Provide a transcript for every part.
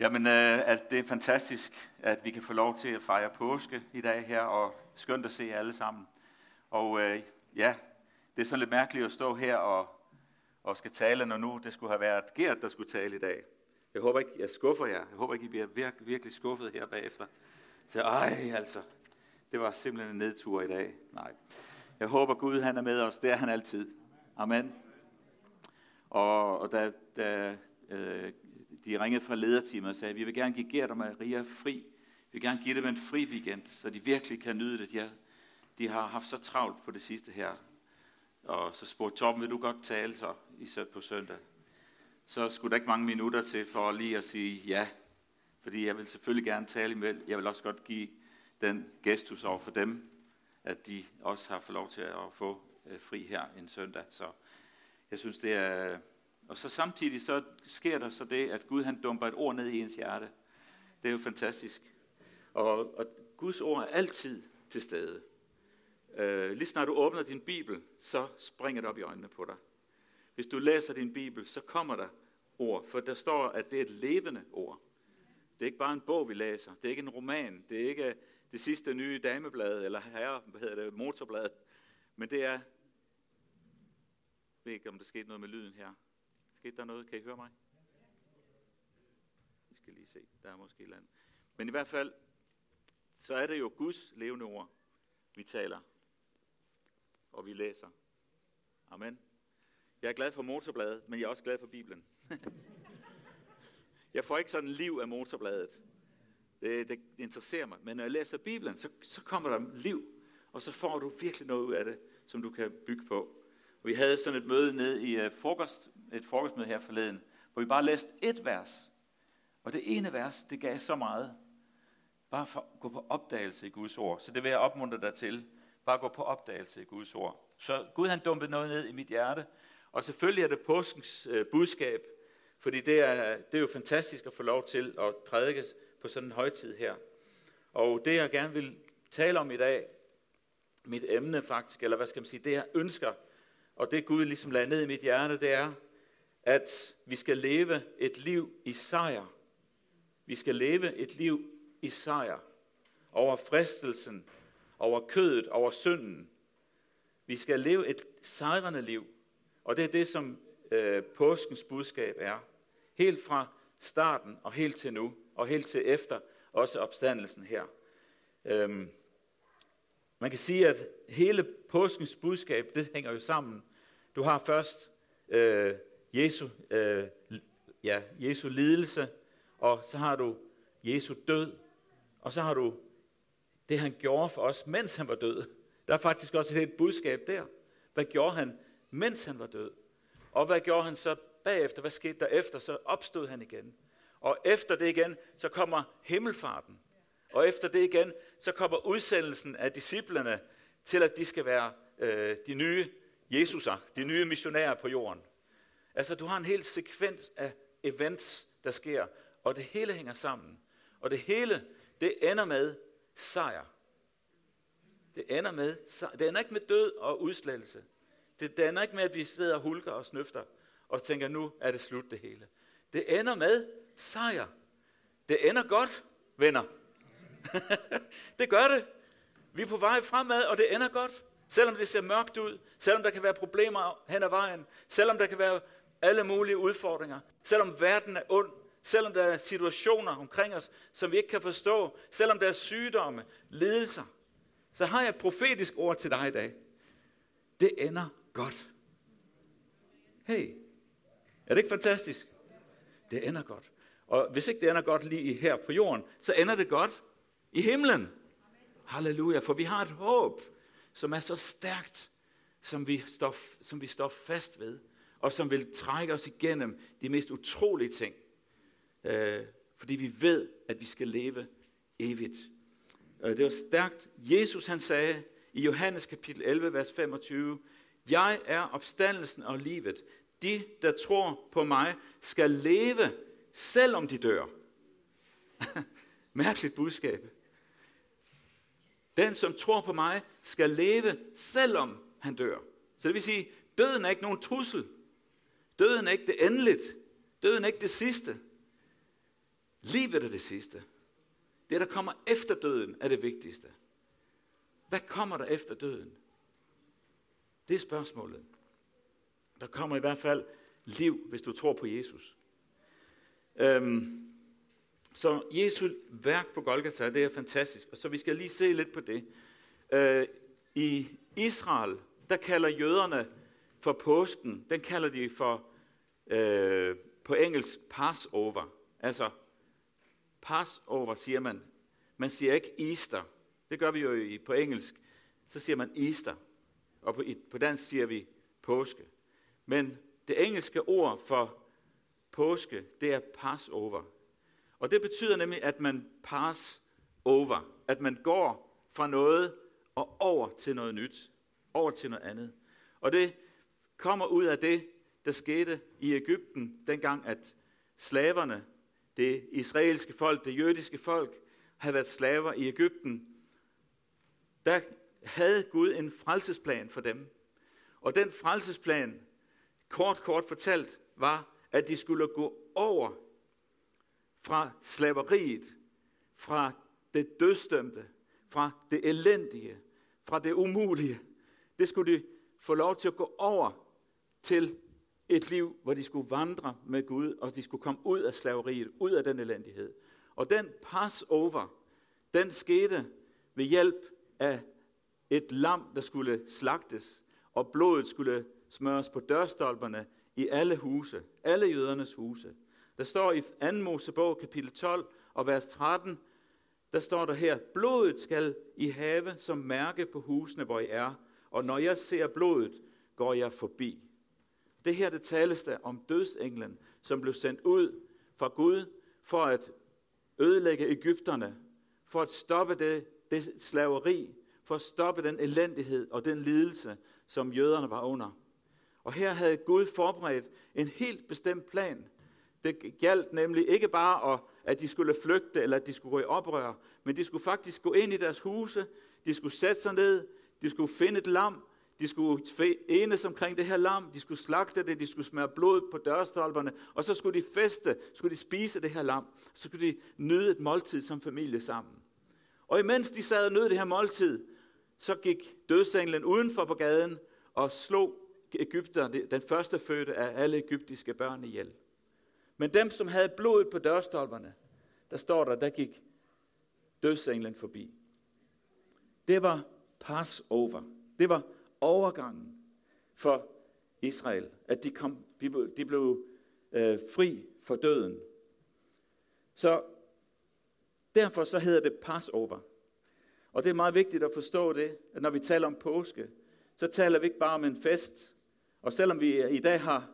Jamen, øh, at det er fantastisk, at vi kan få lov til at fejre påske i dag her, og skønt at se jer alle sammen. Og øh, ja, det er sådan lidt mærkeligt at stå her og, og skal tale, når nu det skulle have været Gert, der skulle tale i dag. Jeg håber ikke, jeg skuffer jer. Jeg håber ikke, I bliver virkelig, virkelig skuffet her bagefter. Så ej, altså, det var simpelthen en nedtur i dag. Nej. Jeg håber, Gud han er med os. Det er han altid. Amen. Og, og da, da øh, de ringede fra lederteamet og sagde, vi vil gerne give Gert og Maria fri. Vi vil gerne give dem en fri weekend, så de virkelig kan nyde det. De har, de har haft så travlt på det sidste her. Og så spurgte Torben, vil du godt tale så i på søndag? Så skulle der ikke mange minutter til for lige at sige ja. Fordi jeg vil selvfølgelig gerne tale imellem. Jeg vil også godt give den gestus over for dem, at de også har fået lov til at få øh, fri her en søndag. Så jeg synes, det er og så samtidig så sker der så det, at Gud han dumper et ord ned i ens hjerte. Det er jo fantastisk. Og, og Guds ord er altid til stede. Øh, lige snart du åbner din bibel, så springer det op i øjnene på dig. Hvis du læser din bibel, så kommer der ord, for der står, at det er et levende ord. Det er ikke bare en bog, vi læser. Det er ikke en roman. Det er ikke det sidste nye dameblad, eller herre, hvad hedder det, motorblad. Men det er, jeg ved ikke, om der skete noget med lyden her. Skete der noget? Kan I høre mig? Vi skal lige se. Der er måske et eller andet. Men i hvert fald, så er det jo Guds levende ord, vi taler. Og vi læser. Amen. Jeg er glad for motorbladet, men jeg er også glad for Bibelen. jeg får ikke sådan liv af motorbladet. Det, det interesserer mig. Men når jeg læser Bibelen, så, så kommer der liv. Og så får du virkelig noget ud af det, som du kan bygge på. Vi havde sådan et møde ned i uh, frokost, et frokostmøde her forleden, hvor vi bare læste et vers. Og det ene vers, det gav så meget. Bare for at gå på opdagelse i Guds ord. Så det vil jeg opmuntre dig til. Bare gå på opdagelse i Guds ord. Så Gud han dumpede noget ned i mit hjerte. Og selvfølgelig er det påskens øh, budskab, fordi det er, det er jo fantastisk at få lov til at prædike på sådan en højtid her. Og det jeg gerne vil tale om i dag, mit emne faktisk, eller hvad skal man sige, det jeg ønsker og det Gud ligesom lagde ned i mit hjerte, det er, at vi skal leve et liv i sejr. Vi skal leve et liv i sejr over fristelsen, over kødet, over synden. Vi skal leve et sejrende liv, og det er det, som øh, påskens budskab er. Helt fra starten og helt til nu, og helt til efter også opstandelsen her. Øhm, man kan sige, at hele påskens budskab, det hænger jo sammen du har først øh, Jesu, øh, ja, Jesu lidelse, og så har du Jesu død, og så har du det, han gjorde for os, mens han var død. Der er faktisk også et budskab der. Hvad gjorde han, mens han var død? Og hvad gjorde han så bagefter? Hvad skete der efter? Så opstod han igen. Og efter det igen, så kommer himmelfarten. Og efter det igen, så kommer udsendelsen af disciplerne til, at de skal være øh, de nye Jesuser, de nye missionærer på jorden. Altså, du har en hel sekvens af events, der sker, og det hele hænger sammen. Og det hele, det ender med sejr. Det ender med, det ender ikke med død og udslettelse. Det ender ikke med, at vi sidder og hulker og snøfter og tænker, nu er det slut det hele. Det ender med sejr. Det ender godt, venner. det gør det. Vi er på vej fremad, og det ender godt. Selvom det ser mørkt ud, selvom der kan være problemer hen ad vejen, selvom der kan være alle mulige udfordringer, selvom verden er ond, selvom der er situationer omkring os, som vi ikke kan forstå, selvom der er sygdomme, lidelser, så har jeg et profetisk ord til dig i dag. Det ender godt. Hey, er det ikke fantastisk? Det ender godt. Og hvis ikke det ender godt lige her på jorden, så ender det godt i himlen. Halleluja, for vi har et håb som er så stærkt, som vi står, som vi står fast ved, og som vil trække os igennem de mest utrolige ting. Øh, fordi vi ved, at vi skal leve evigt. Øh, det var stærkt. Jesus han sagde i Johannes kapitel 11, vers 25, Jeg er opstandelsen og livet. De, der tror på mig, skal leve, selvom de dør. Mærkeligt budskab. Den, som tror på mig, skal leve, selvom han dør. Så det vil sige, døden er ikke nogen trussel. Døden er ikke det endeligt. Døden er ikke det sidste. Livet er det sidste. Det, der kommer efter døden, er det vigtigste. Hvad kommer der efter døden? Det er spørgsmålet. Der kommer i hvert fald liv, hvis du tror på Jesus. Øhm, så Jesu værk på Golgata, det er fantastisk. Og så vi skal lige se lidt på det. Øh, I Israel, der kalder jøderne for påsken, den kalder de for øh, på engelsk Passover. Altså, Passover siger man. Man siger ikke Easter. Det gør vi jo i, på engelsk. Så siger man Easter. Og på, på dansk siger vi påske. Men det engelske ord for påske, det er Passover. Og det betyder nemlig, at man pass over. At man går fra noget og over til noget nyt. Over til noget andet. Og det kommer ud af det, der skete i Ægypten, dengang at slaverne, det israelske folk, det jødiske folk, havde været slaver i Ægypten. Der havde Gud en frelsesplan for dem. Og den frelsesplan, kort kort fortalt, var, at de skulle gå over fra slaveriet, fra det dødsdømte, fra det elendige, fra det umulige. Det skulle de få lov til at gå over til et liv, hvor de skulle vandre med Gud, og de skulle komme ud af slaveriet, ud af den elendighed. Og den Passover, den skete ved hjælp af et lam, der skulle slagtes, og blodet skulle smøres på dørstolperne i alle huse, alle jødernes huse. Der står i 2. Mosebog kapitel 12 og vers 13, der står der her, blodet skal I have som mærke på husene, hvor I er, og når jeg ser blodet, går jeg forbi. Det her, det tales der om dødsenglen, som blev sendt ud fra Gud for at ødelægge Ægypterne, for at stoppe det, det slaveri, for at stoppe den elendighed og den lidelse, som jøderne var under. Og her havde Gud forberedt en helt bestemt plan. Det galt nemlig ikke bare, at de skulle flygte, eller at de skulle gå i oprør, men de skulle faktisk gå ind i deres huse, de skulle sætte sig ned, de skulle finde et lam, de skulle enes omkring det her lam, de skulle slagte det, de skulle smøre blod på dørstolperne, og så skulle de feste, skulle de spise det her lam, så skulle de nyde et måltid som familie sammen. Og imens de sad og nød det her måltid, så gik dødsenglen udenfor på gaden og slog Ægypter, den første fødte af alle egyptiske børn ihjel. Men dem, som havde blodet på dørstolperne, der står der, der gik dødsenglen forbi. Det var Passover. Det var overgangen for Israel, at de, kom, de blev øh, fri for døden. Så derfor så hedder det Passover. Og det er meget vigtigt at forstå det, at når vi taler om påske, så taler vi ikke bare om en fest. Og selvom vi øh, i dag har,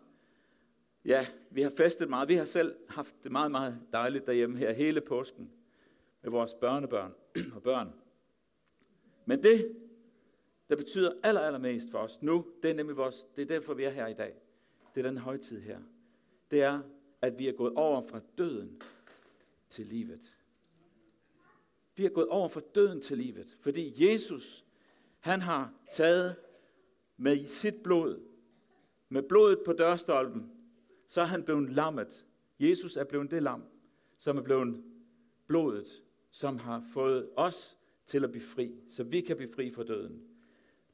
ja, vi har festet meget, vi har selv haft det meget, meget dejligt derhjemme her hele påsken med vores børnebørn og børn. Men det, der betyder aller, allermest for os nu, det er nemlig vores, det er derfor, vi er her i dag. Det er den højtid her. Det er, at vi er gået over fra døden til livet. Vi er gået over fra døden til livet, fordi Jesus, han har taget med sit blod, med blodet på dørstolpen, så er han blevet lammet. Jesus er blevet det lam, som er blevet blodet, som har fået os til at blive fri, så vi kan blive fri fra døden.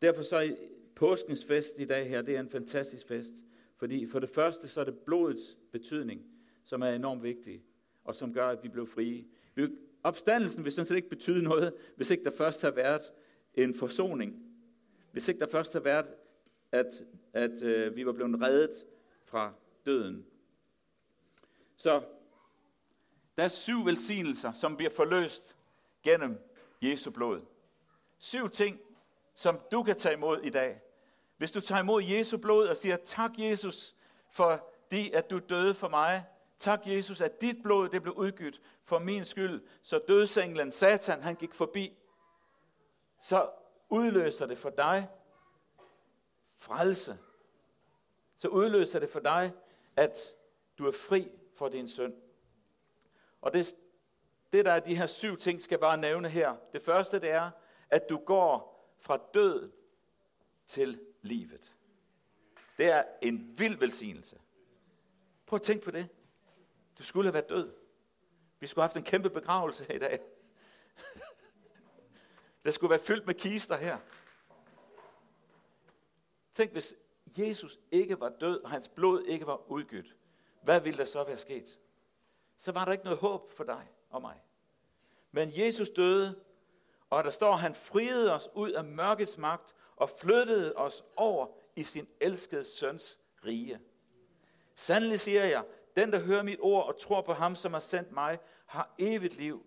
Derfor så er påskens fest i dag her, det er en fantastisk fest. Fordi for det første, så er det blodets betydning, som er enormt vigtig, og som gør, at vi blev frie. Opstandelsen vil sådan set ikke betyde noget, hvis ikke der først har været en forsoning. Hvis ikke der først har været, at, at øh, vi var blevet reddet fra døden. Så der er syv velsignelser, som bliver forløst gennem Jesu blod. Syv ting, som du kan tage imod i dag. Hvis du tager imod Jesu blod og siger, tak Jesus, for det, at du døde for mig. Tak Jesus, at dit blod det blev udgydt for min skyld, så dødsenglen Satan han gik forbi. Så udløser det for dig frelse. Så udløser det for dig, at du er fri for din synd. Og det, det der er de her syv ting, skal jeg bare nævne her. Det første det er, at du går fra død til livet. Det er en vild velsignelse. Prøv at tænke på det. Du skulle have været død. Vi skulle have haft en kæmpe begravelse her i dag. Det skulle være fyldt med kister her. Tænk, hvis Jesus ikke var død, og hans blod ikke var udgydt. Hvad ville der så være sket? Så var der ikke noget håb for dig og mig. Men Jesus døde, og der står, han friede os ud af mørkets magt og flyttede os over i sin elskede søns rige. Sandelig siger jeg, den der hører mit ord og tror på ham, som har sendt mig, har evigt liv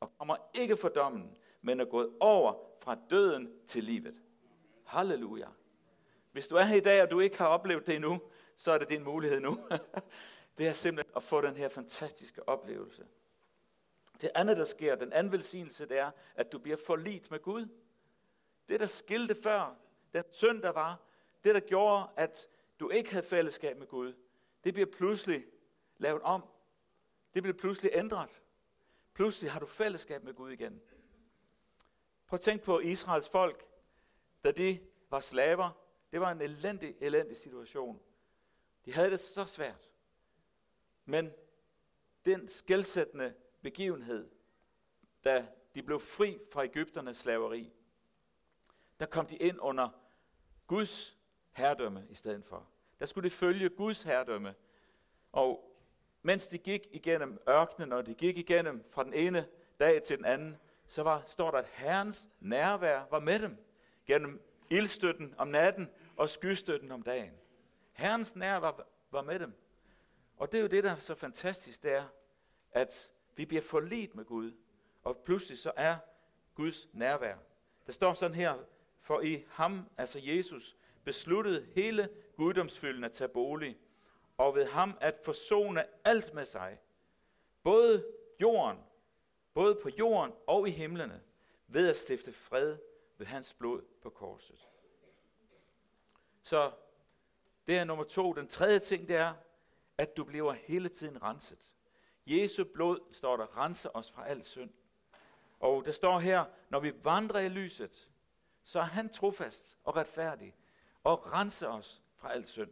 og kommer ikke for dommen, men er gået over fra døden til livet. Halleluja. Hvis du er her i dag, og du ikke har oplevet det endnu, så er det din mulighed nu. det er simpelthen at få den her fantastiske oplevelse. Det andet, der sker, den anden velsignelse, det er, at du bliver forlit med Gud. Det, der skilte før, den synd, der var, det, der gjorde, at du ikke havde fællesskab med Gud, det bliver pludselig lavet om. Det bliver pludselig ændret. Pludselig har du fællesskab med Gud igen. Prøv at tænke på Israels folk, da de var slaver. Det var en elendig, elendig situation. De havde det så svært. Men den skældsættende begivenhed, da de blev fri fra Ægypternes slaveri, der kom de ind under Guds herredømme i stedet for. Der skulle de følge Guds herredømme. Og mens de gik igennem ørkenen, og de gik igennem fra den ene dag til den anden, så var, står der, at Herrens nærvær var med dem. Gennem ildstøtten om natten og skystøtten om dagen. Herrens nærvær var med dem. Og det er jo det, der er så fantastisk, det er, at vi bliver forlidt med Gud, og pludselig så er Guds nærvær. Der står sådan her, for i ham, altså Jesus, besluttede hele guddomsfylden at tage bolig, og ved ham at forsone alt med sig, både jorden, både på jorden og i himlene, ved at stifte fred ved hans blod på korset. Så det er nummer to. Den tredje ting, det er, at du bliver hele tiden renset. Jesu blod, står der, renser os fra al synd. Og der står her, når vi vandrer i lyset, så er han trofast og retfærdig og renser os fra al synd.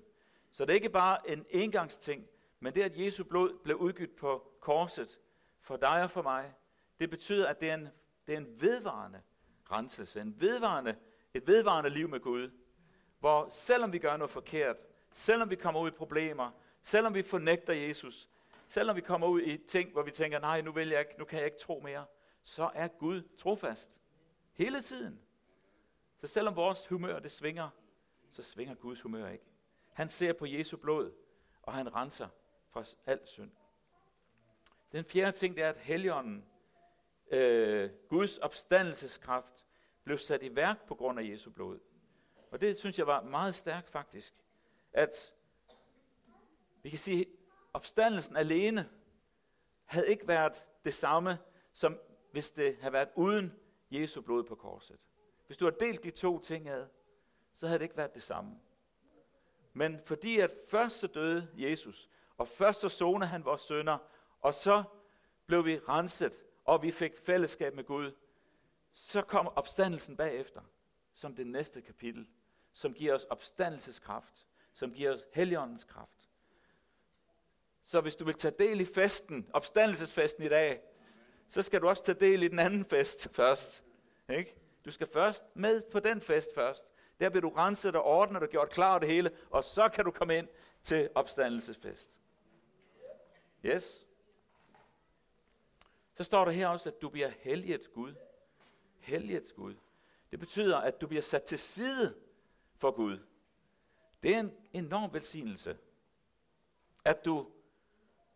Så det er ikke bare en engangsting, men det, at Jesu blod blev udgivet på korset for dig og for mig, det betyder, at det er en, det er en vedvarende renselse, en vedvarende, et vedvarende liv med Gud, hvor selvom vi gør noget forkert, selvom vi kommer ud i problemer, selvom vi fornægter Jesus, selvom vi kommer ud i ting, hvor vi tænker, nej, nu, vil jeg ikke, nu kan jeg ikke tro mere, så er Gud trofast. Hele tiden. Så selvom vores humør det svinger, så svinger Guds humør ikke. Han ser på Jesu blod, og han renser fra al synd. Den fjerde ting, det er, at Helligånden, øh, Guds opstandelseskraft, blev sat i værk på grund af Jesu blod. Og det synes jeg var meget stærkt faktisk, at vi kan sige, opstandelsen alene havde ikke været det samme, som hvis det havde været uden Jesu blod på korset. Hvis du har delt de to ting ad, så havde det ikke været det samme. Men fordi at først så døde Jesus, og først så sonede han vores sønder, og så blev vi renset, og vi fik fællesskab med Gud, så kom opstandelsen bagefter, som det næste kapitel, som giver os opstandelseskraft, som giver os heligåndens kraft. Så hvis du vil tage del i festen, opstandelsesfesten i dag, så skal du også tage del i den anden fest først. Ikke? Du skal først med på den fest først. Der bliver du renset og ordnet og gjort klar det hele, og så kan du komme ind til opstandelsesfest. Yes. Så står der her også, at du bliver helliget Gud. Helliget Gud. Det betyder, at du bliver sat til side for Gud. Det er en enorm velsignelse. At du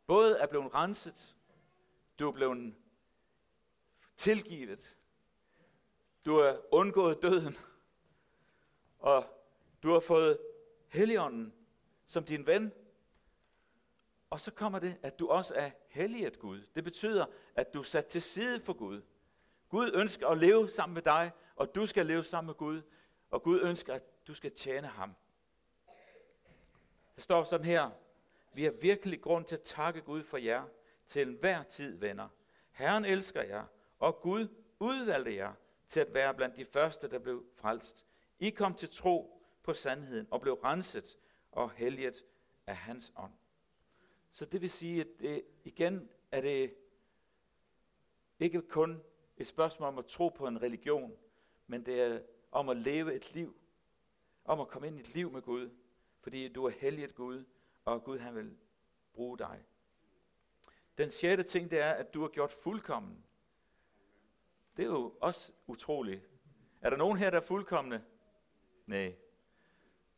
både er blevet renset, du er blevet tilgivet, du er undgået døden, og du har fået Helligånden som din ven. Og så kommer det, at du også er helliget Gud. Det betyder, at du er sat til side for Gud. Gud ønsker at leve sammen med dig, og du skal leve sammen med Gud. Og Gud ønsker, at du skal tjene ham. Det står sådan her, vi har virkelig grund til at takke Gud for jer til enhver tid, venner. Herren elsker jer, og Gud udvalgte jer til at være blandt de første, der blev frelst. I kom til tro på sandheden og blev renset og helliget af hans ånd. Så det vil sige, at det, igen er det ikke kun et spørgsmål om at tro på en religion, men det er om at leve et liv. Om at komme ind i et liv med Gud. Fordi du er helliget Gud, og Gud han vil bruge dig. Den sjette ting, det er, at du har gjort fuldkommen. Det er jo også utroligt. Er der nogen her, der er fuldkommende? Nej.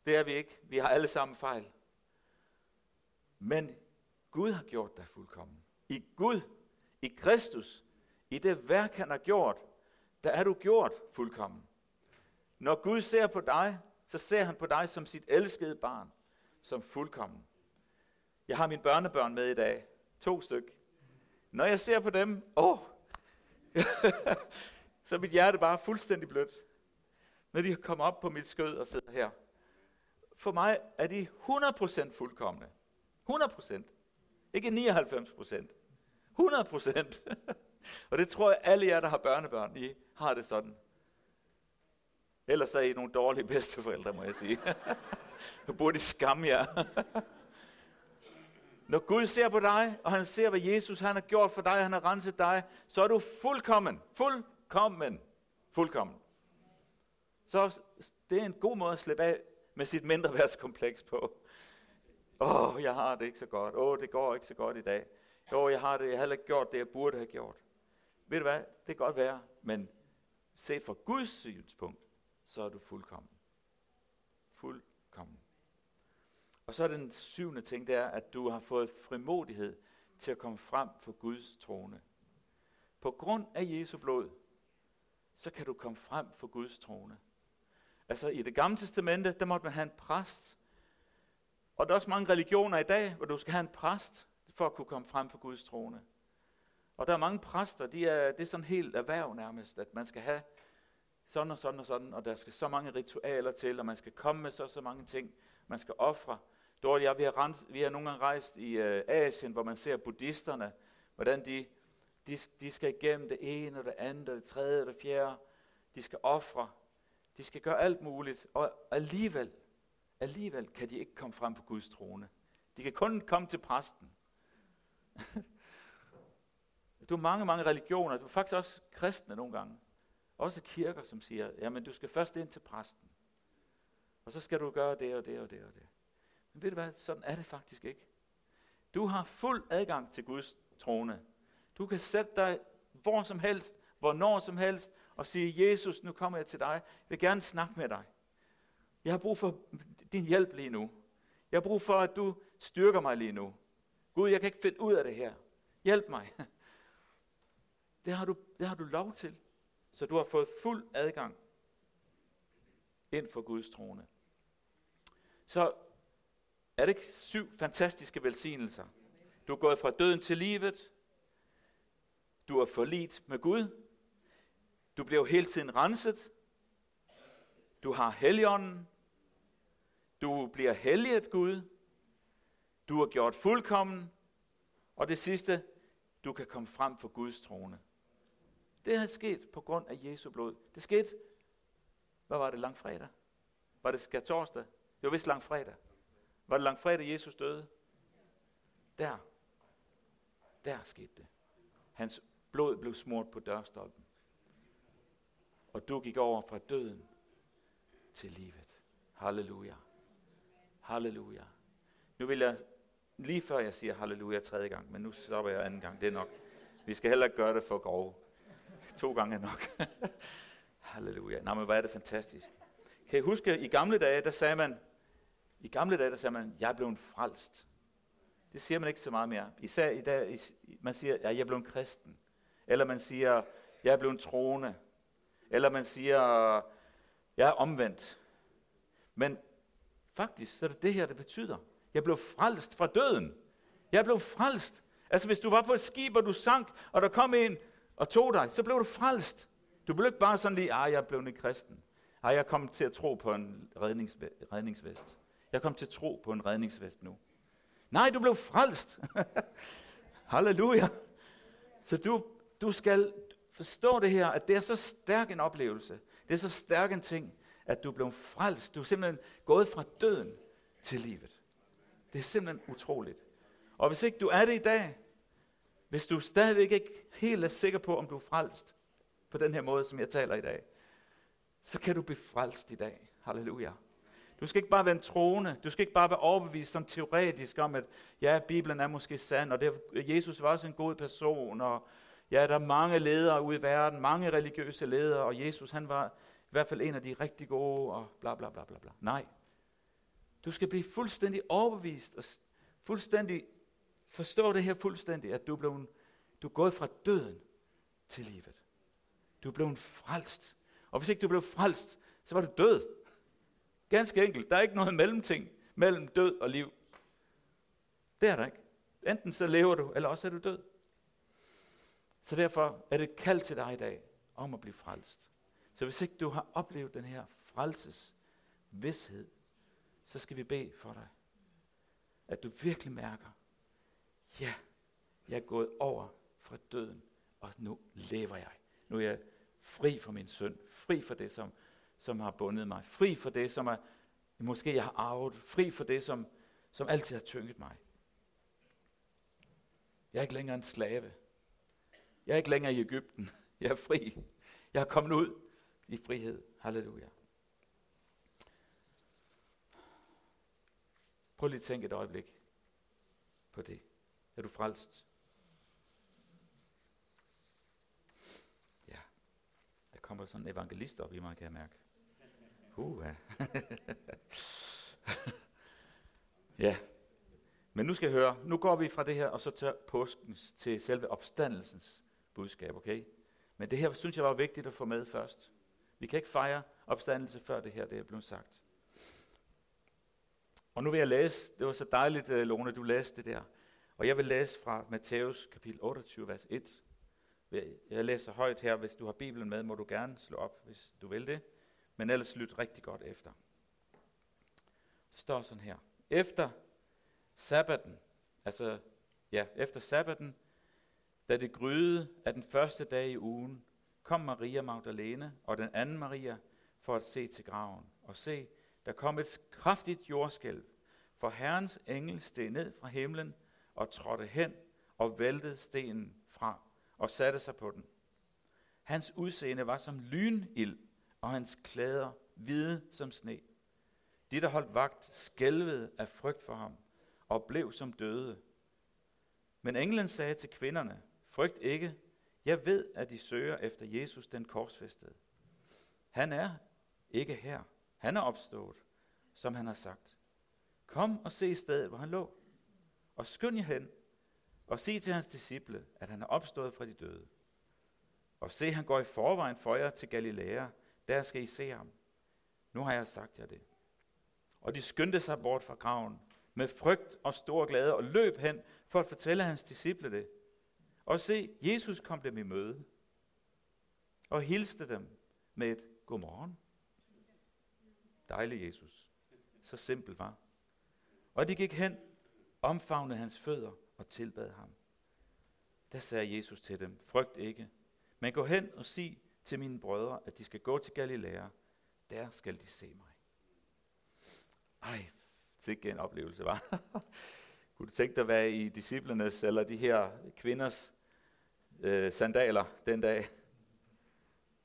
Det er vi ikke. Vi har alle sammen fejl. Men Gud har gjort dig fuldkommen. I Gud, i Kristus, i det værk, han har gjort, der er du gjort fuldkommen. Når Gud ser på dig, så ser han på dig som sit elskede barn, som fuldkommen. Jeg har mine børnebørn med i dag. To styk. Når jeg ser på dem, åh, så er mit hjerte bare fuldstændig blødt. Når de kommer op på mit skød og sidder her. For mig er de 100% fuldkommende. 100%. Ikke 99%. 100%. og det tror jeg, alle jer, der har børnebørn, I har det sådan. Ellers er I nogle dårlige bedsteforældre, må jeg sige. nu burde I skamme jer. Når Gud ser på dig, og han ser, hvad Jesus han har gjort for dig, han har renset dig, så er du fuldkommen. Fuldkommen. Fuldkommen. Så det er en god måde at slippe af med sit mindreværdskompleks på. Åh, oh, jeg har det ikke så godt. Åh, oh, det går ikke så godt i dag. Åh, oh, jeg har det, jeg har heller ikke gjort det, jeg burde have gjort. Ved du hvad? Det kan godt være, men set fra Guds synspunkt, så er du. Fuldkommen. Og så er den syvende ting, det er, at du har fået frimodighed til at komme frem for Guds trone. På grund af Jesu blod, så kan du komme frem for Guds trone. Altså i det gamle testamente, der måtte man have en præst. Og der er også mange religioner i dag, hvor du skal have en præst, for at kunne komme frem for Guds trone. Og der er mange præster, de er, det er sådan helt erhverv nærmest, at man skal have sådan og sådan og sådan, og der skal så mange ritualer til, og man skal komme med så så mange ting, man skal ofre. Dorte, ja, vi har, rens, vi har nogle gange rejst i øh, Asien, hvor man ser buddhisterne, hvordan de, de, de skal igennem det ene og det andet og det tredje og det fjerde. De skal ofre. De skal gøre alt muligt, og alligevel, alligevel kan de ikke komme frem på Guds trone. De kan kun komme til præsten. du har mange, mange religioner, du er faktisk også kristne nogle gange. Også kirker, som siger, jamen du skal først ind til præsten. Og så skal du gøre det og det og det og det. Men ved du hvad, sådan er det faktisk ikke. Du har fuld adgang til Guds trone. Du kan sætte dig hvor som helst, hvornår som helst, og sige, Jesus, nu kommer jeg til dig. Jeg vil gerne snakke med dig. Jeg har brug for din hjælp lige nu. Jeg har brug for, at du styrker mig lige nu. Gud, jeg kan ikke finde ud af det her. Hjælp mig. Det har du, det har du lov til. Så du har fået fuld adgang ind for Guds trone. Så er det ikke syv fantastiske velsignelser? Du er gået fra døden til livet. Du er forlit med Gud. Du bliver hele tiden renset. Du har helligånden. Du bliver helliget Gud. Du er gjort fuldkommen. Og det sidste, du kan komme frem for Guds trone. Det er sket på grund af Jesu blod. Det skete, hvad var det, langfredag? Var det skal torsdag? Det var vist langfredag. Var det langfredag, Jesus døde? Der. Der skete det. Hans blod blev smurt på dørstolpen. Og du gik over fra døden til livet. Halleluja. Halleluja. Nu vil jeg, lige før jeg siger halleluja tredje gang, men nu stopper jeg anden gang, det er nok. Vi skal heller ikke gøre det for grove. To gange er nok. halleluja. Nå, men hvor er det fantastisk. Kan I huske, i gamle dage, der sagde man, i gamle dage, der sagde man, jeg er blevet frelst. Det siger man ikke så meget mere. Især i dag, man siger, ja, jeg er blevet kristen. Eller man siger, jeg er blevet troende. Eller man siger, jeg er omvendt. Men faktisk, så er det det her, det betyder. Jeg blev frelst fra døden. Jeg blev frelst. Altså hvis du var på et skib, og du sank, og der kom en og tog dig, så blev du frelst. Du blev ikke bare sådan lige, ah, jeg er blevet en kristen. Ah, jeg kom til at tro på en redningsvest. Jeg kom til tro på en redningsvest nu. Nej, du blev frelst. Halleluja. Så du, du skal forstå det her, at det er så stærk en oplevelse. Det er så stærk en ting, at du blev frelst. Du er simpelthen gået fra døden til livet. Det er simpelthen utroligt. Og hvis ikke du er det i dag, hvis du stadigvæk ikke helt er sikker på, om du er frelst på den her måde, som jeg taler i dag, så kan du blive frelst i dag. Halleluja. Du skal ikke bare være en troende. Du skal ikke bare være overbevist sådan teoretisk om, at ja, Bibelen er måske sand, og det, Jesus var også en god person, og ja, der er mange ledere ude i verden, mange religiøse ledere, og Jesus han var i hvert fald en af de rigtig gode, og bla bla bla bla bla. Nej. Du skal blive fuldstændig overbevist, og fuldstændig forstå det her fuldstændig, at du er, blevet, du er gået fra døden til livet. Du er blevet frelst. Og hvis ikke du blev frelst, så var du død. Ganske enkelt. Der er ikke noget mellemting mellem død og liv. Det er der ikke. Enten så lever du, eller også er du død. Så derfor er det kaldt til dig i dag om at blive frelst. Så hvis ikke du har oplevet den her frelses vidshed, så skal vi bede for dig. At du virkelig mærker, ja, jeg er gået over fra døden, og nu lever jeg. Nu er jeg fri for min synd, fri for det, som, som har bundet mig, fri for det, som er, måske jeg har arvet, fri for det, som, som altid har tynget mig. Jeg er ikke længere en slave. Jeg er ikke længere i Ægypten. Jeg er fri. Jeg er kommet ud i frihed. Halleluja. Prøv lige at tænke et øjeblik på det. Er du frelst? Ja. Der kommer sådan en evangelist op i mig, kan jeg mærke. Uh, ja. ja. Men nu skal jeg høre, nu går vi fra det her, og så til påskens, til selve opstandelsens budskab, okay? Men det her synes jeg var vigtigt at få med først. Vi kan ikke fejre opstandelse, før det her det er blevet sagt. Og nu vil jeg læse, det var så dejligt, øh, Lone, du læste det der. Og jeg vil læse fra Matthæus kapitel 28, vers 1. Jeg læser højt her, hvis du har Bibelen med, må du gerne slå op, hvis du vil det. Men ellers lyt rigtig godt efter. Det står sådan her. Efter sabbaten, altså ja, efter sabbaten, da det gryede af den første dag i ugen, kom Maria Magdalene og den anden Maria for at se til graven. Og se, der kom et kraftigt jordskælv, for Herrens engel steg ned fra himlen og trådte hen og væltede stenen fra og satte sig på den. Hans udseende var som lynild, og hans klæder hvide som sne. De, der holdt vagt, skælvede af frygt for ham og blev som døde. Men englen sagde til kvinderne, frygt ikke, jeg ved, at I søger efter Jesus den korsfæstede. Han er ikke her. Han er opstået, som han har sagt. Kom og se stedet, hvor han lå, og skynd jer hen, og sig til hans disciple, at han er opstået fra de døde. Og se, han går i forvejen for jer til Galilea, der skal I se ham. Nu har jeg sagt jer det. Og de skyndte sig bort fra graven med frygt og stor glæde og løb hen for at fortælle hans disciple det. Og se, Jesus kom dem i møde og hilste dem med et godmorgen. Dejlig Jesus. Så simpelt var. Og de gik hen, omfavnede hans fødder og tilbad ham. Der sagde Jesus til dem, frygt ikke, men gå hen og sig til mine brødre, at de skal gå til Galilea. Der skal de se mig. Ej, sikke en oplevelse, var. Kunne du tænke dig at være i disciplernes eller de her kvinders øh, sandaler den dag?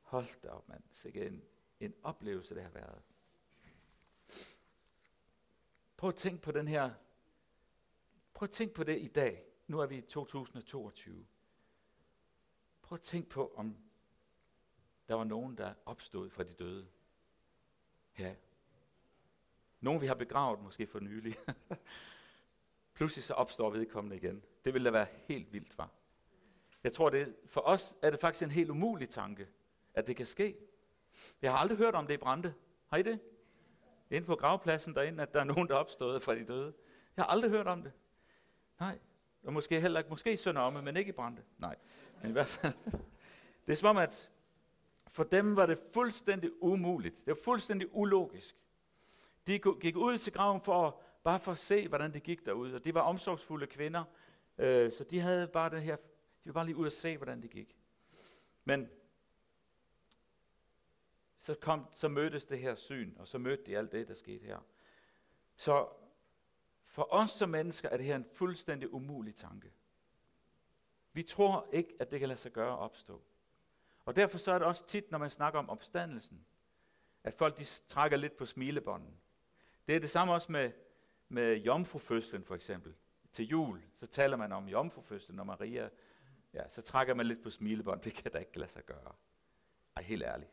Hold da op, mand. Sikke en, en oplevelse, det har været. Prøv at tænke på den her. Prøv at tænke på det i dag. Nu er vi i 2022. Prøv at tænke på, om der var nogen, der opstod fra de døde. Ja. Nogen, vi har begravet måske for nylig. Pludselig så opstår vedkommende igen. Det ville da være helt vildt, var. Jeg tror, det, for os er det faktisk en helt umulig tanke, at det kan ske. Jeg har aldrig hørt om det i Brande. Har I det? Inden på gravpladsen derinde, at der er nogen, der er opstået fra de døde. Jeg har aldrig hørt om det. Nej. Og måske heller ikke, måske i Sønderomme, men ikke i Brande. Nej. Men i hvert fald. Det er som om, at for dem var det fuldstændig umuligt. Det var fuldstændig ulogisk. De gik ud til graven for at, bare for at se, hvordan det gik derude. Og de var omsorgsfulde kvinder, øh, så de havde bare det her, de var bare lige ud og se, hvordan det gik. Men så, kom, så mødtes det her syn, og så mødte de alt det, der skete her. Så for os som mennesker er det her en fuldstændig umulig tanke. Vi tror ikke, at det kan lade sig gøre at opstå. Og derfor så er det også tit, når man snakker om opstandelsen, at folk de trækker lidt på smilebånden. Det er det samme også med, med jomfrufødslen for eksempel. Til jul, så taler man om jomfrufødslen, og Maria, ja, så trækker man lidt på smilebånd. Det kan da ikke lade sig gøre. Ej, helt ærligt.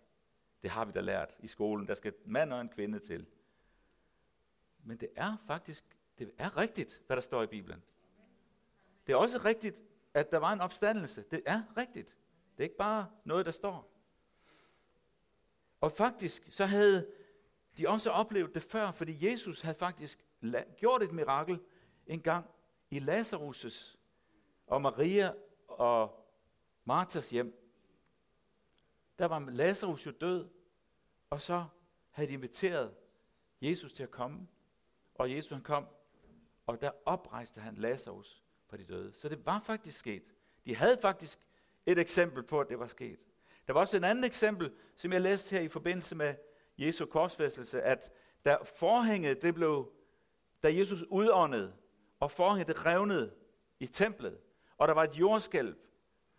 Det har vi da lært i skolen. Der skal en mand og en kvinde til. Men det er faktisk, det er rigtigt, hvad der står i Bibelen. Det er også rigtigt, at der var en opstandelse. Det er rigtigt. Det er ikke bare noget, der står. Og faktisk, så havde de også oplevet det før, fordi Jesus havde faktisk gjort et mirakel en gang i Lazarus' og Maria og Martas hjem. Der var Lazarus jo død, og så havde de inviteret Jesus til at komme. Og Jesus han kom, og der oprejste han Lazarus fra de døde. Så det var faktisk sket. De havde faktisk et eksempel på, at det var sket. Der var også et andet eksempel, som jeg læste her i forbindelse med Jesu korsfæstelse, at da forhænget det blev, da Jesus udåndede, og forhænget det revnede i templet, og der var et jordskælv,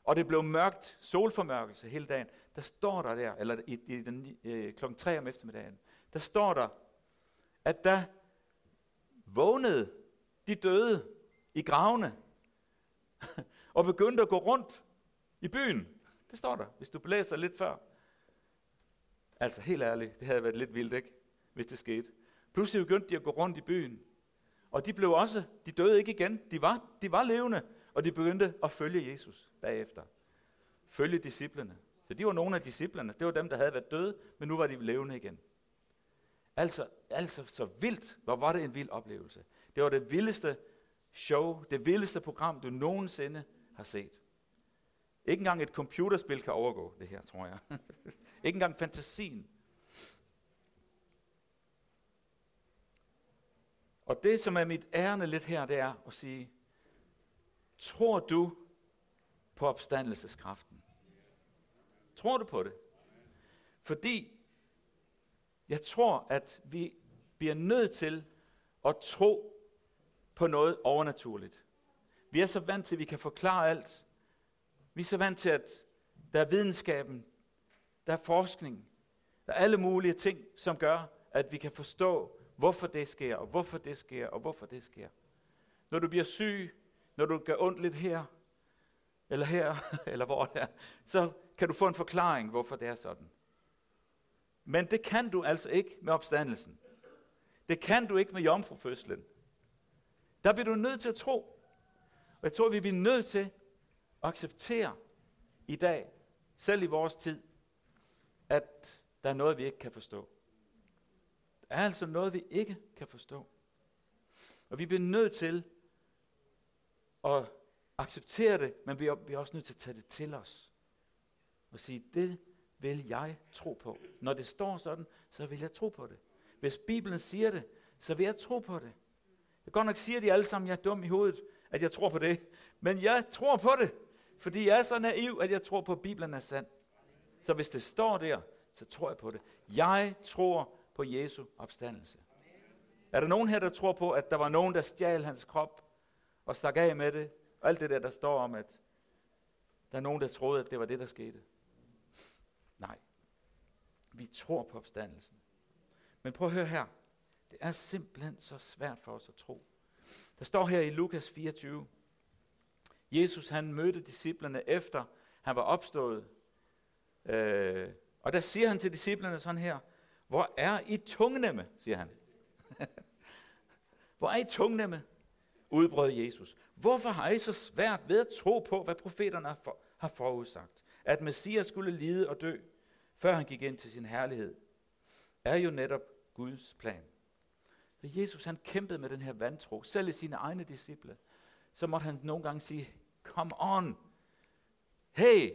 og det blev mørkt, solformørkelse hele dagen, der står der der, eller i, i den, øh, klokken 3 om eftermiddagen, der står der, at der vågnede de døde i gravene, og begyndte at gå rundt i byen. Det står der, hvis du blæser lidt før. Altså helt ærligt, det havde været lidt vildt, ikke? Hvis det skete. Pludselig begyndte de at gå rundt i byen. Og de blev også, de døde ikke igen. De var, de var levende, og de begyndte at følge Jesus bagefter. Følge disciplene. Så de var nogle af disciplerne. Det var dem, der havde været døde, men nu var de levende igen. Altså, altså så vildt. Hvor var det en vild oplevelse. Det var det vildeste show, det vildeste program, du nogensinde har set. Ikke engang et computerspil kan overgå det her, tror jeg. Ikke engang fantasien. Og det, som er mit ærne lidt her, det er at sige, tror du på opstandelseskraften? Tror du på det? Fordi jeg tror, at vi bliver nødt til at tro på noget overnaturligt. Vi er så vant til, at vi kan forklare alt. Vi er så vant til, at der er videnskaben, der er forskning, der er alle mulige ting, som gør, at vi kan forstå, hvorfor det sker, og hvorfor det sker, og hvorfor det sker. Når du bliver syg, når du gør ondt lidt her, eller her, eller hvor det er, så kan du få en forklaring, hvorfor det er sådan. Men det kan du altså ikke med opstandelsen. Det kan du ikke med jomfrufødslen. Der bliver du nødt til at tro. Og jeg tror, vi bliver nødt til at acceptere i dag, selv i vores tid, at der er noget, vi ikke kan forstå. Der er altså noget, vi ikke kan forstå. Og vi bliver nødt til at acceptere det, men vi er, vi er også nødt til at tage det til os. Og sige, det vil jeg tro på. Når det står sådan, så vil jeg tro på det. Hvis Bibelen siger det, så vil jeg tro på det. Jeg godt nok siger de alle sammen, jeg er dum i hovedet, at jeg tror på det. Men jeg tror på det, fordi jeg er så naiv, at jeg tror på, at Bibelen er sand. Så hvis det står der, så tror jeg på det. Jeg tror på Jesu opstandelse. Er der nogen her, der tror på, at der var nogen, der stjal hans krop og stak af med det? Og alt det der, der står om, at der er nogen, der troede, at det var det, der skete. Nej. Vi tror på opstandelsen. Men prøv at høre her. Det er simpelthen så svært for os at tro. Der står her i Lukas 24. Jesus han mødte disciplerne efter han var opstået. Øh, og der siger han til disciplerne sådan her, hvor er I tungnemme, siger han. hvor er I tungnemme? Udbrød Jesus. Hvorfor har I så svært ved at tro på, hvad profeterne har, for, har forudsagt? At Messias skulle lide og dø, før han gik ind til sin herlighed, er jo netop Guds plan. Så Jesus han kæmpede med den her vantro, selv i sine egne disciple. Så måtte han nogle gange sige, come on. Hey,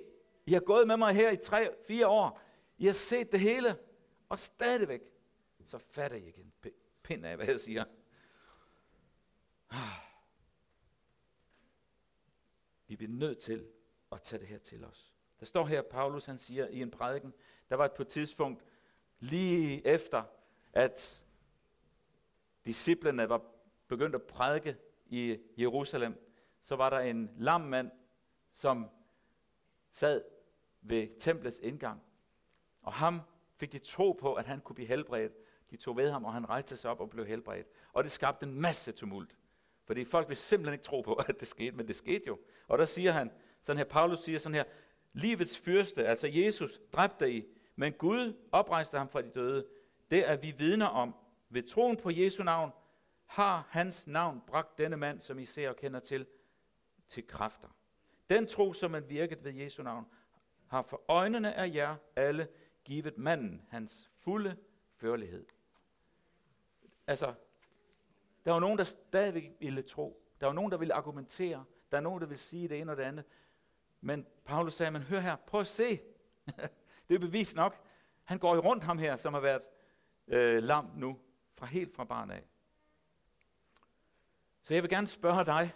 I har gået med mig her i tre, fire år. I har set det hele, og stadigvæk, så fatter I ikke en pind af, hvad jeg siger. Vi bliver nødt til at tage det her til os. Der står her, Paulus han siger i en prædiken, der var på et tidspunkt lige efter, at disciplene var begyndt at prædike i Jerusalem, så var der en lam mand, som sad ved templets indgang. Og ham fik de tro på, at han kunne blive helbredt. De tog ved ham, og han rejste sig op og blev helbredt. Og det skabte en masse tumult. Fordi folk vil simpelthen ikke tro på, at det skete, men det skete jo. Og der siger han, sådan her, Paulus siger sådan her, livets fyrste, altså Jesus, dræbte I, men Gud oprejste ham fra de døde. Det er vi vidner om. Ved troen på Jesu navn har hans navn bragt denne mand, som I ser og kender til, til kræfter. Den tro, som man virket ved Jesu navn, har for øjnene af jer alle givet manden hans fulde førlighed. Altså, der var nogen, der stadigvæk ville tro. Der var nogen, der ville argumentere. Der er nogen, der ville sige det ene og det andet. Men Paulus sagde, men hør her, prøv at se. det er bevis nok. Han går jo rundt ham her, som har været øh, lam nu, fra helt fra barn af. Så jeg vil gerne spørge dig,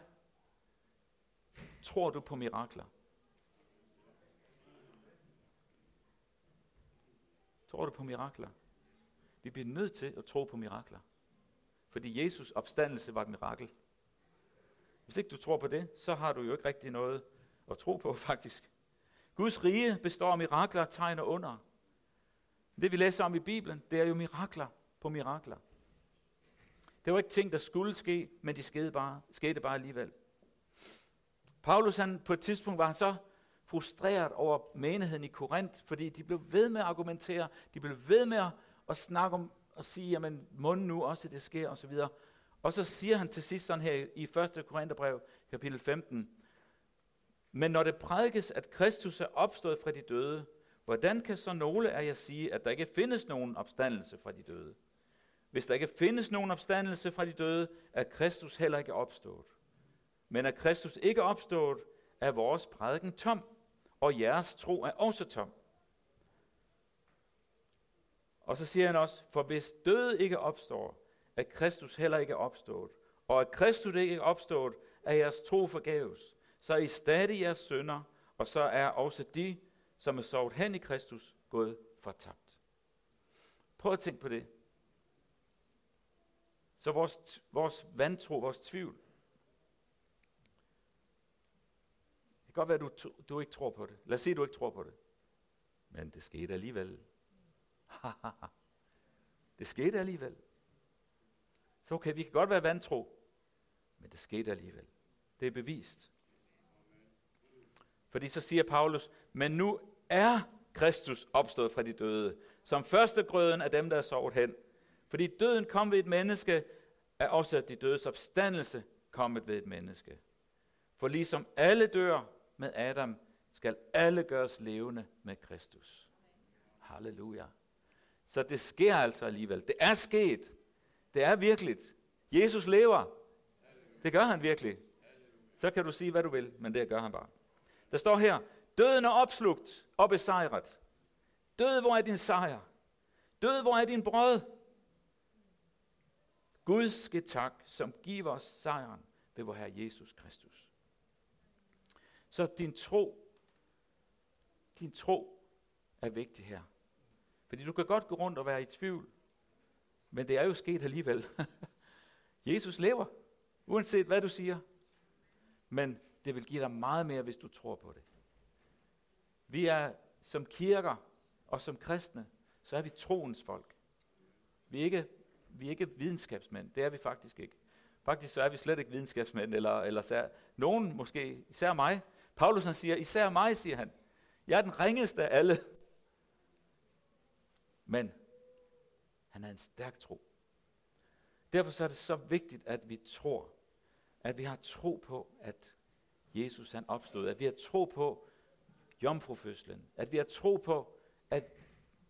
tror du på mirakler? Tror du på mirakler? Vi bliver nødt til at tro på mirakler. Fordi Jesus opstandelse var et mirakel. Hvis ikke du tror på det, så har du jo ikke rigtig noget at tro på, faktisk. Guds rige består af mirakler, tegn og under. Det vi læser om i Bibelen, det er jo mirakler på mirakler. Det var ikke ting, der skulle ske, men de skete bare, skete bare alligevel. Paulus, han, på et tidspunkt var han så frustreret over menigheden i Korinth, fordi de blev ved med at argumentere, de blev ved med at snakke om og sige, jamen må nu også det sker, og så videre. Og så siger han til sidst sådan her i 1. Korintherbrev, kapitel 15, men når det prædikes, at Kristus er opstået fra de døde, hvordan kan så nogle af jer sige, at der ikke findes nogen opstandelse fra de døde? Hvis der ikke findes nogen opstandelse fra de døde, er Kristus heller ikke opstået. Men er Kristus ikke opstået, er vores prædiken tom, og jeres tro er også tom. Og så siger han også, for hvis død ikke opstår, er Kristus heller ikke opstået. Og at Kristus ikke er opstået, er jeres tro forgæves. Så er I stadig jeres sønder, og så er også de, som er sovet hen i Kristus, gået fortabt. Prøv at tænke på det. Så vores, vores vantro, vores tvivl, det kan godt være, at du, du ikke tror på det. Lad os sige, at du ikke tror på det. Men det skete alligevel. det skete alligevel. Så okay, vi kan godt være vantro, men det skete alligevel. Det er bevist. Fordi så siger Paulus, men nu er Kristus opstået fra de døde, som første grøden af dem, der er sovet hen. Fordi døden kom ved et menneske, er også de dødes opstandelse kommet ved et menneske. For ligesom alle dør med Adam, skal alle gøres levende med Kristus. Halleluja. Så det sker altså alligevel. Det er sket. Det er virkeligt. Jesus lever. Det gør han virkelig. Så kan du sige, hvad du vil, men det gør han bare. Der står her, døden er opslugt og besejret. Død, hvor er din sejr? Død, hvor er din brød? Gud skal tak, som giver os sejren ved vor Herre Jesus Kristus. Så din tro, din tro er vigtig her. Fordi du kan godt gå rundt og være i tvivl, men det er jo sket alligevel. Jesus lever, uanset hvad du siger. Men det vil give dig meget mere, hvis du tror på det. Vi er som kirker og som kristne, så er vi troens folk. Vi er ikke, vi er ikke videnskabsmænd. Det er vi faktisk ikke. Faktisk så er vi slet ikke videnskabsmænd, eller, eller sær, nogen måske, især mig. Paulus han siger, især mig, siger han. Jeg er den ringeste af alle. Men han havde en stærk tro. Derfor så er det så vigtigt, at vi tror, at vi har tro på, at Jesus han opstod, at vi har tro på jomfrufødslen, at vi har tro på, at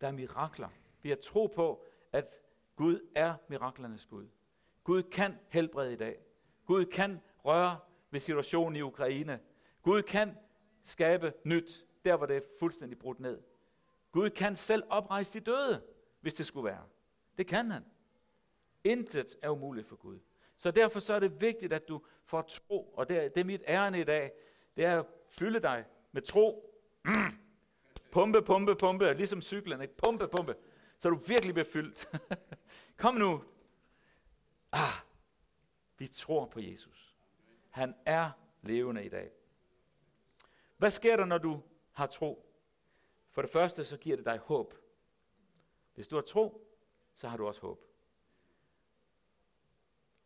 der er mirakler. Vi har tro på, at Gud er miraklernes Gud. Gud kan helbrede i dag. Gud kan røre ved situationen i Ukraine. Gud kan skabe nyt, der hvor det er fuldstændig brudt ned. Gud kan selv oprejse de døde, hvis det skulle være. Det kan han. Intet er umuligt for Gud. Så derfor så er det vigtigt, at du får tro, og det er, det er mit ærne i dag, det er at fylde dig med tro. Mm. Pumpe, pumpe, pumpe, ligesom cyklen, ikke? Pumpe, pumpe, så du virkelig bliver fyldt. Kom nu. Ah, vi tror på Jesus. Han er levende i dag. Hvad sker der, når du har tro? For det første, så giver det dig håb. Hvis du har tro, så har du også håb. Det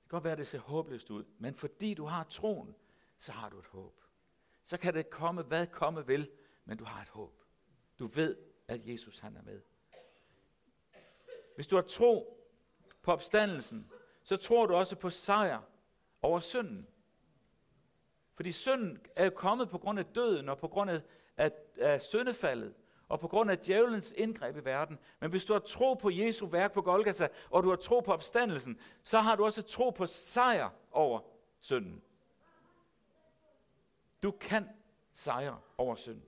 kan godt være, at det ser håbløst ud, men fordi du har troen, så har du et håb. Så kan det komme, hvad komme vil, men du har et håb. Du ved, at Jesus han er med. Hvis du har tro på opstandelsen, så tror du også på sejr over synden. Fordi synden er jo kommet på grund af døden og på grund af, af, af syndefaldet og på grund af djævelens indgreb i verden. Men hvis du har tro på Jesu værk på Golgata, og du har tro på opstandelsen, så har du også tro på sejr over synden. Du kan sejre over synden.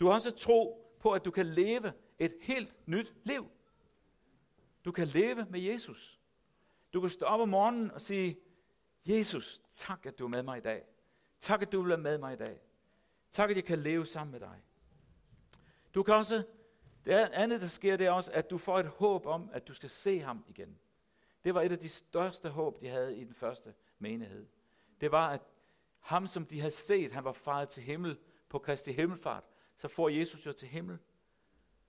Du har også tro på, at du kan leve et helt nyt liv. Du kan leve med Jesus. Du kan stå op om morgenen og sige, Jesus, tak at du er med mig i dag. Tak at du vil være med mig i dag. Tak at jeg kan leve sammen med dig. Du kan også, det andet der sker, det er også, at du får et håb om, at du skal se ham igen. Det var et af de største håb, de havde i den første menighed. Det var, at ham, som de havde set, han var faret til himmel på Kristi himmelfart, så får Jesus jo til himmel.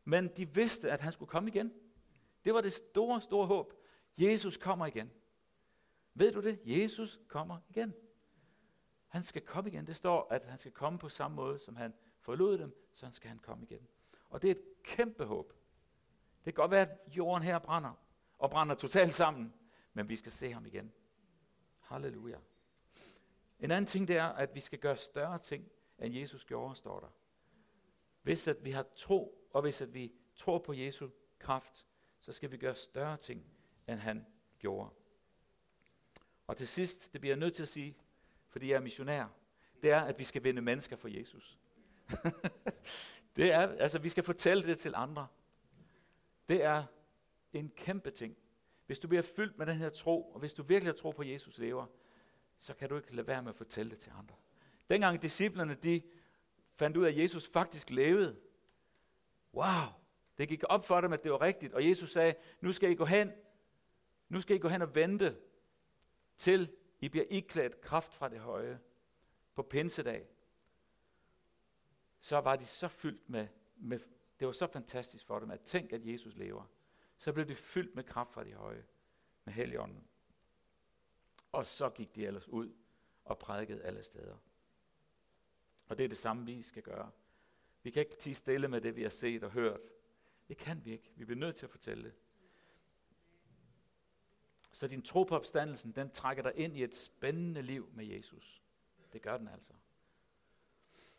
Men de vidste, at han skulle komme igen. Det var det store, store håb. Jesus kommer igen. Ved du det? Jesus kommer igen. Han skal komme igen. Det står, at han skal komme på samme måde, som han forlod dem, så skal han komme igen. Og det er et kæmpe håb. Det kan godt være, at jorden her brænder, og brænder totalt sammen, men vi skal se ham igen. Halleluja. En anden ting det er, at vi skal gøre større ting, end Jesus gjorde, står der. Hvis at vi har tro, og hvis at vi tror på Jesu kraft, så skal vi gøre større ting, end han gjorde. Og til sidst, det bliver jeg nødt til at sige, fordi jeg er missionær, det er, at vi skal vinde mennesker for Jesus. det er, altså vi skal fortælle det til andre. Det er en kæmpe ting. Hvis du bliver fyldt med den her tro, og hvis du virkelig har tro på, at Jesus lever, så kan du ikke lade være med at fortælle det til andre. Dengang disciplerne, de fandt ud af, at Jesus faktisk levede. Wow, det gik op for dem, at det var rigtigt. Og Jesus sagde, nu skal I gå hen, nu skal I gå hen og vente, til i bliver iklædt kraft fra det høje på pinsedag så var de så fyldt med, med, det var så fantastisk for dem, at tænk, at Jesus lever. Så blev de fyldt med kraft fra de høje, med Helligånden. Og så gik de ellers ud og prædikede alle steder. Og det er det samme, vi skal gøre. Vi kan ikke tige stille med det, vi har set og hørt. Det kan vi ikke. Vi bliver nødt til at fortælle det. Så din tro på opstandelsen, den trækker dig ind i et spændende liv med Jesus. Det gør den altså.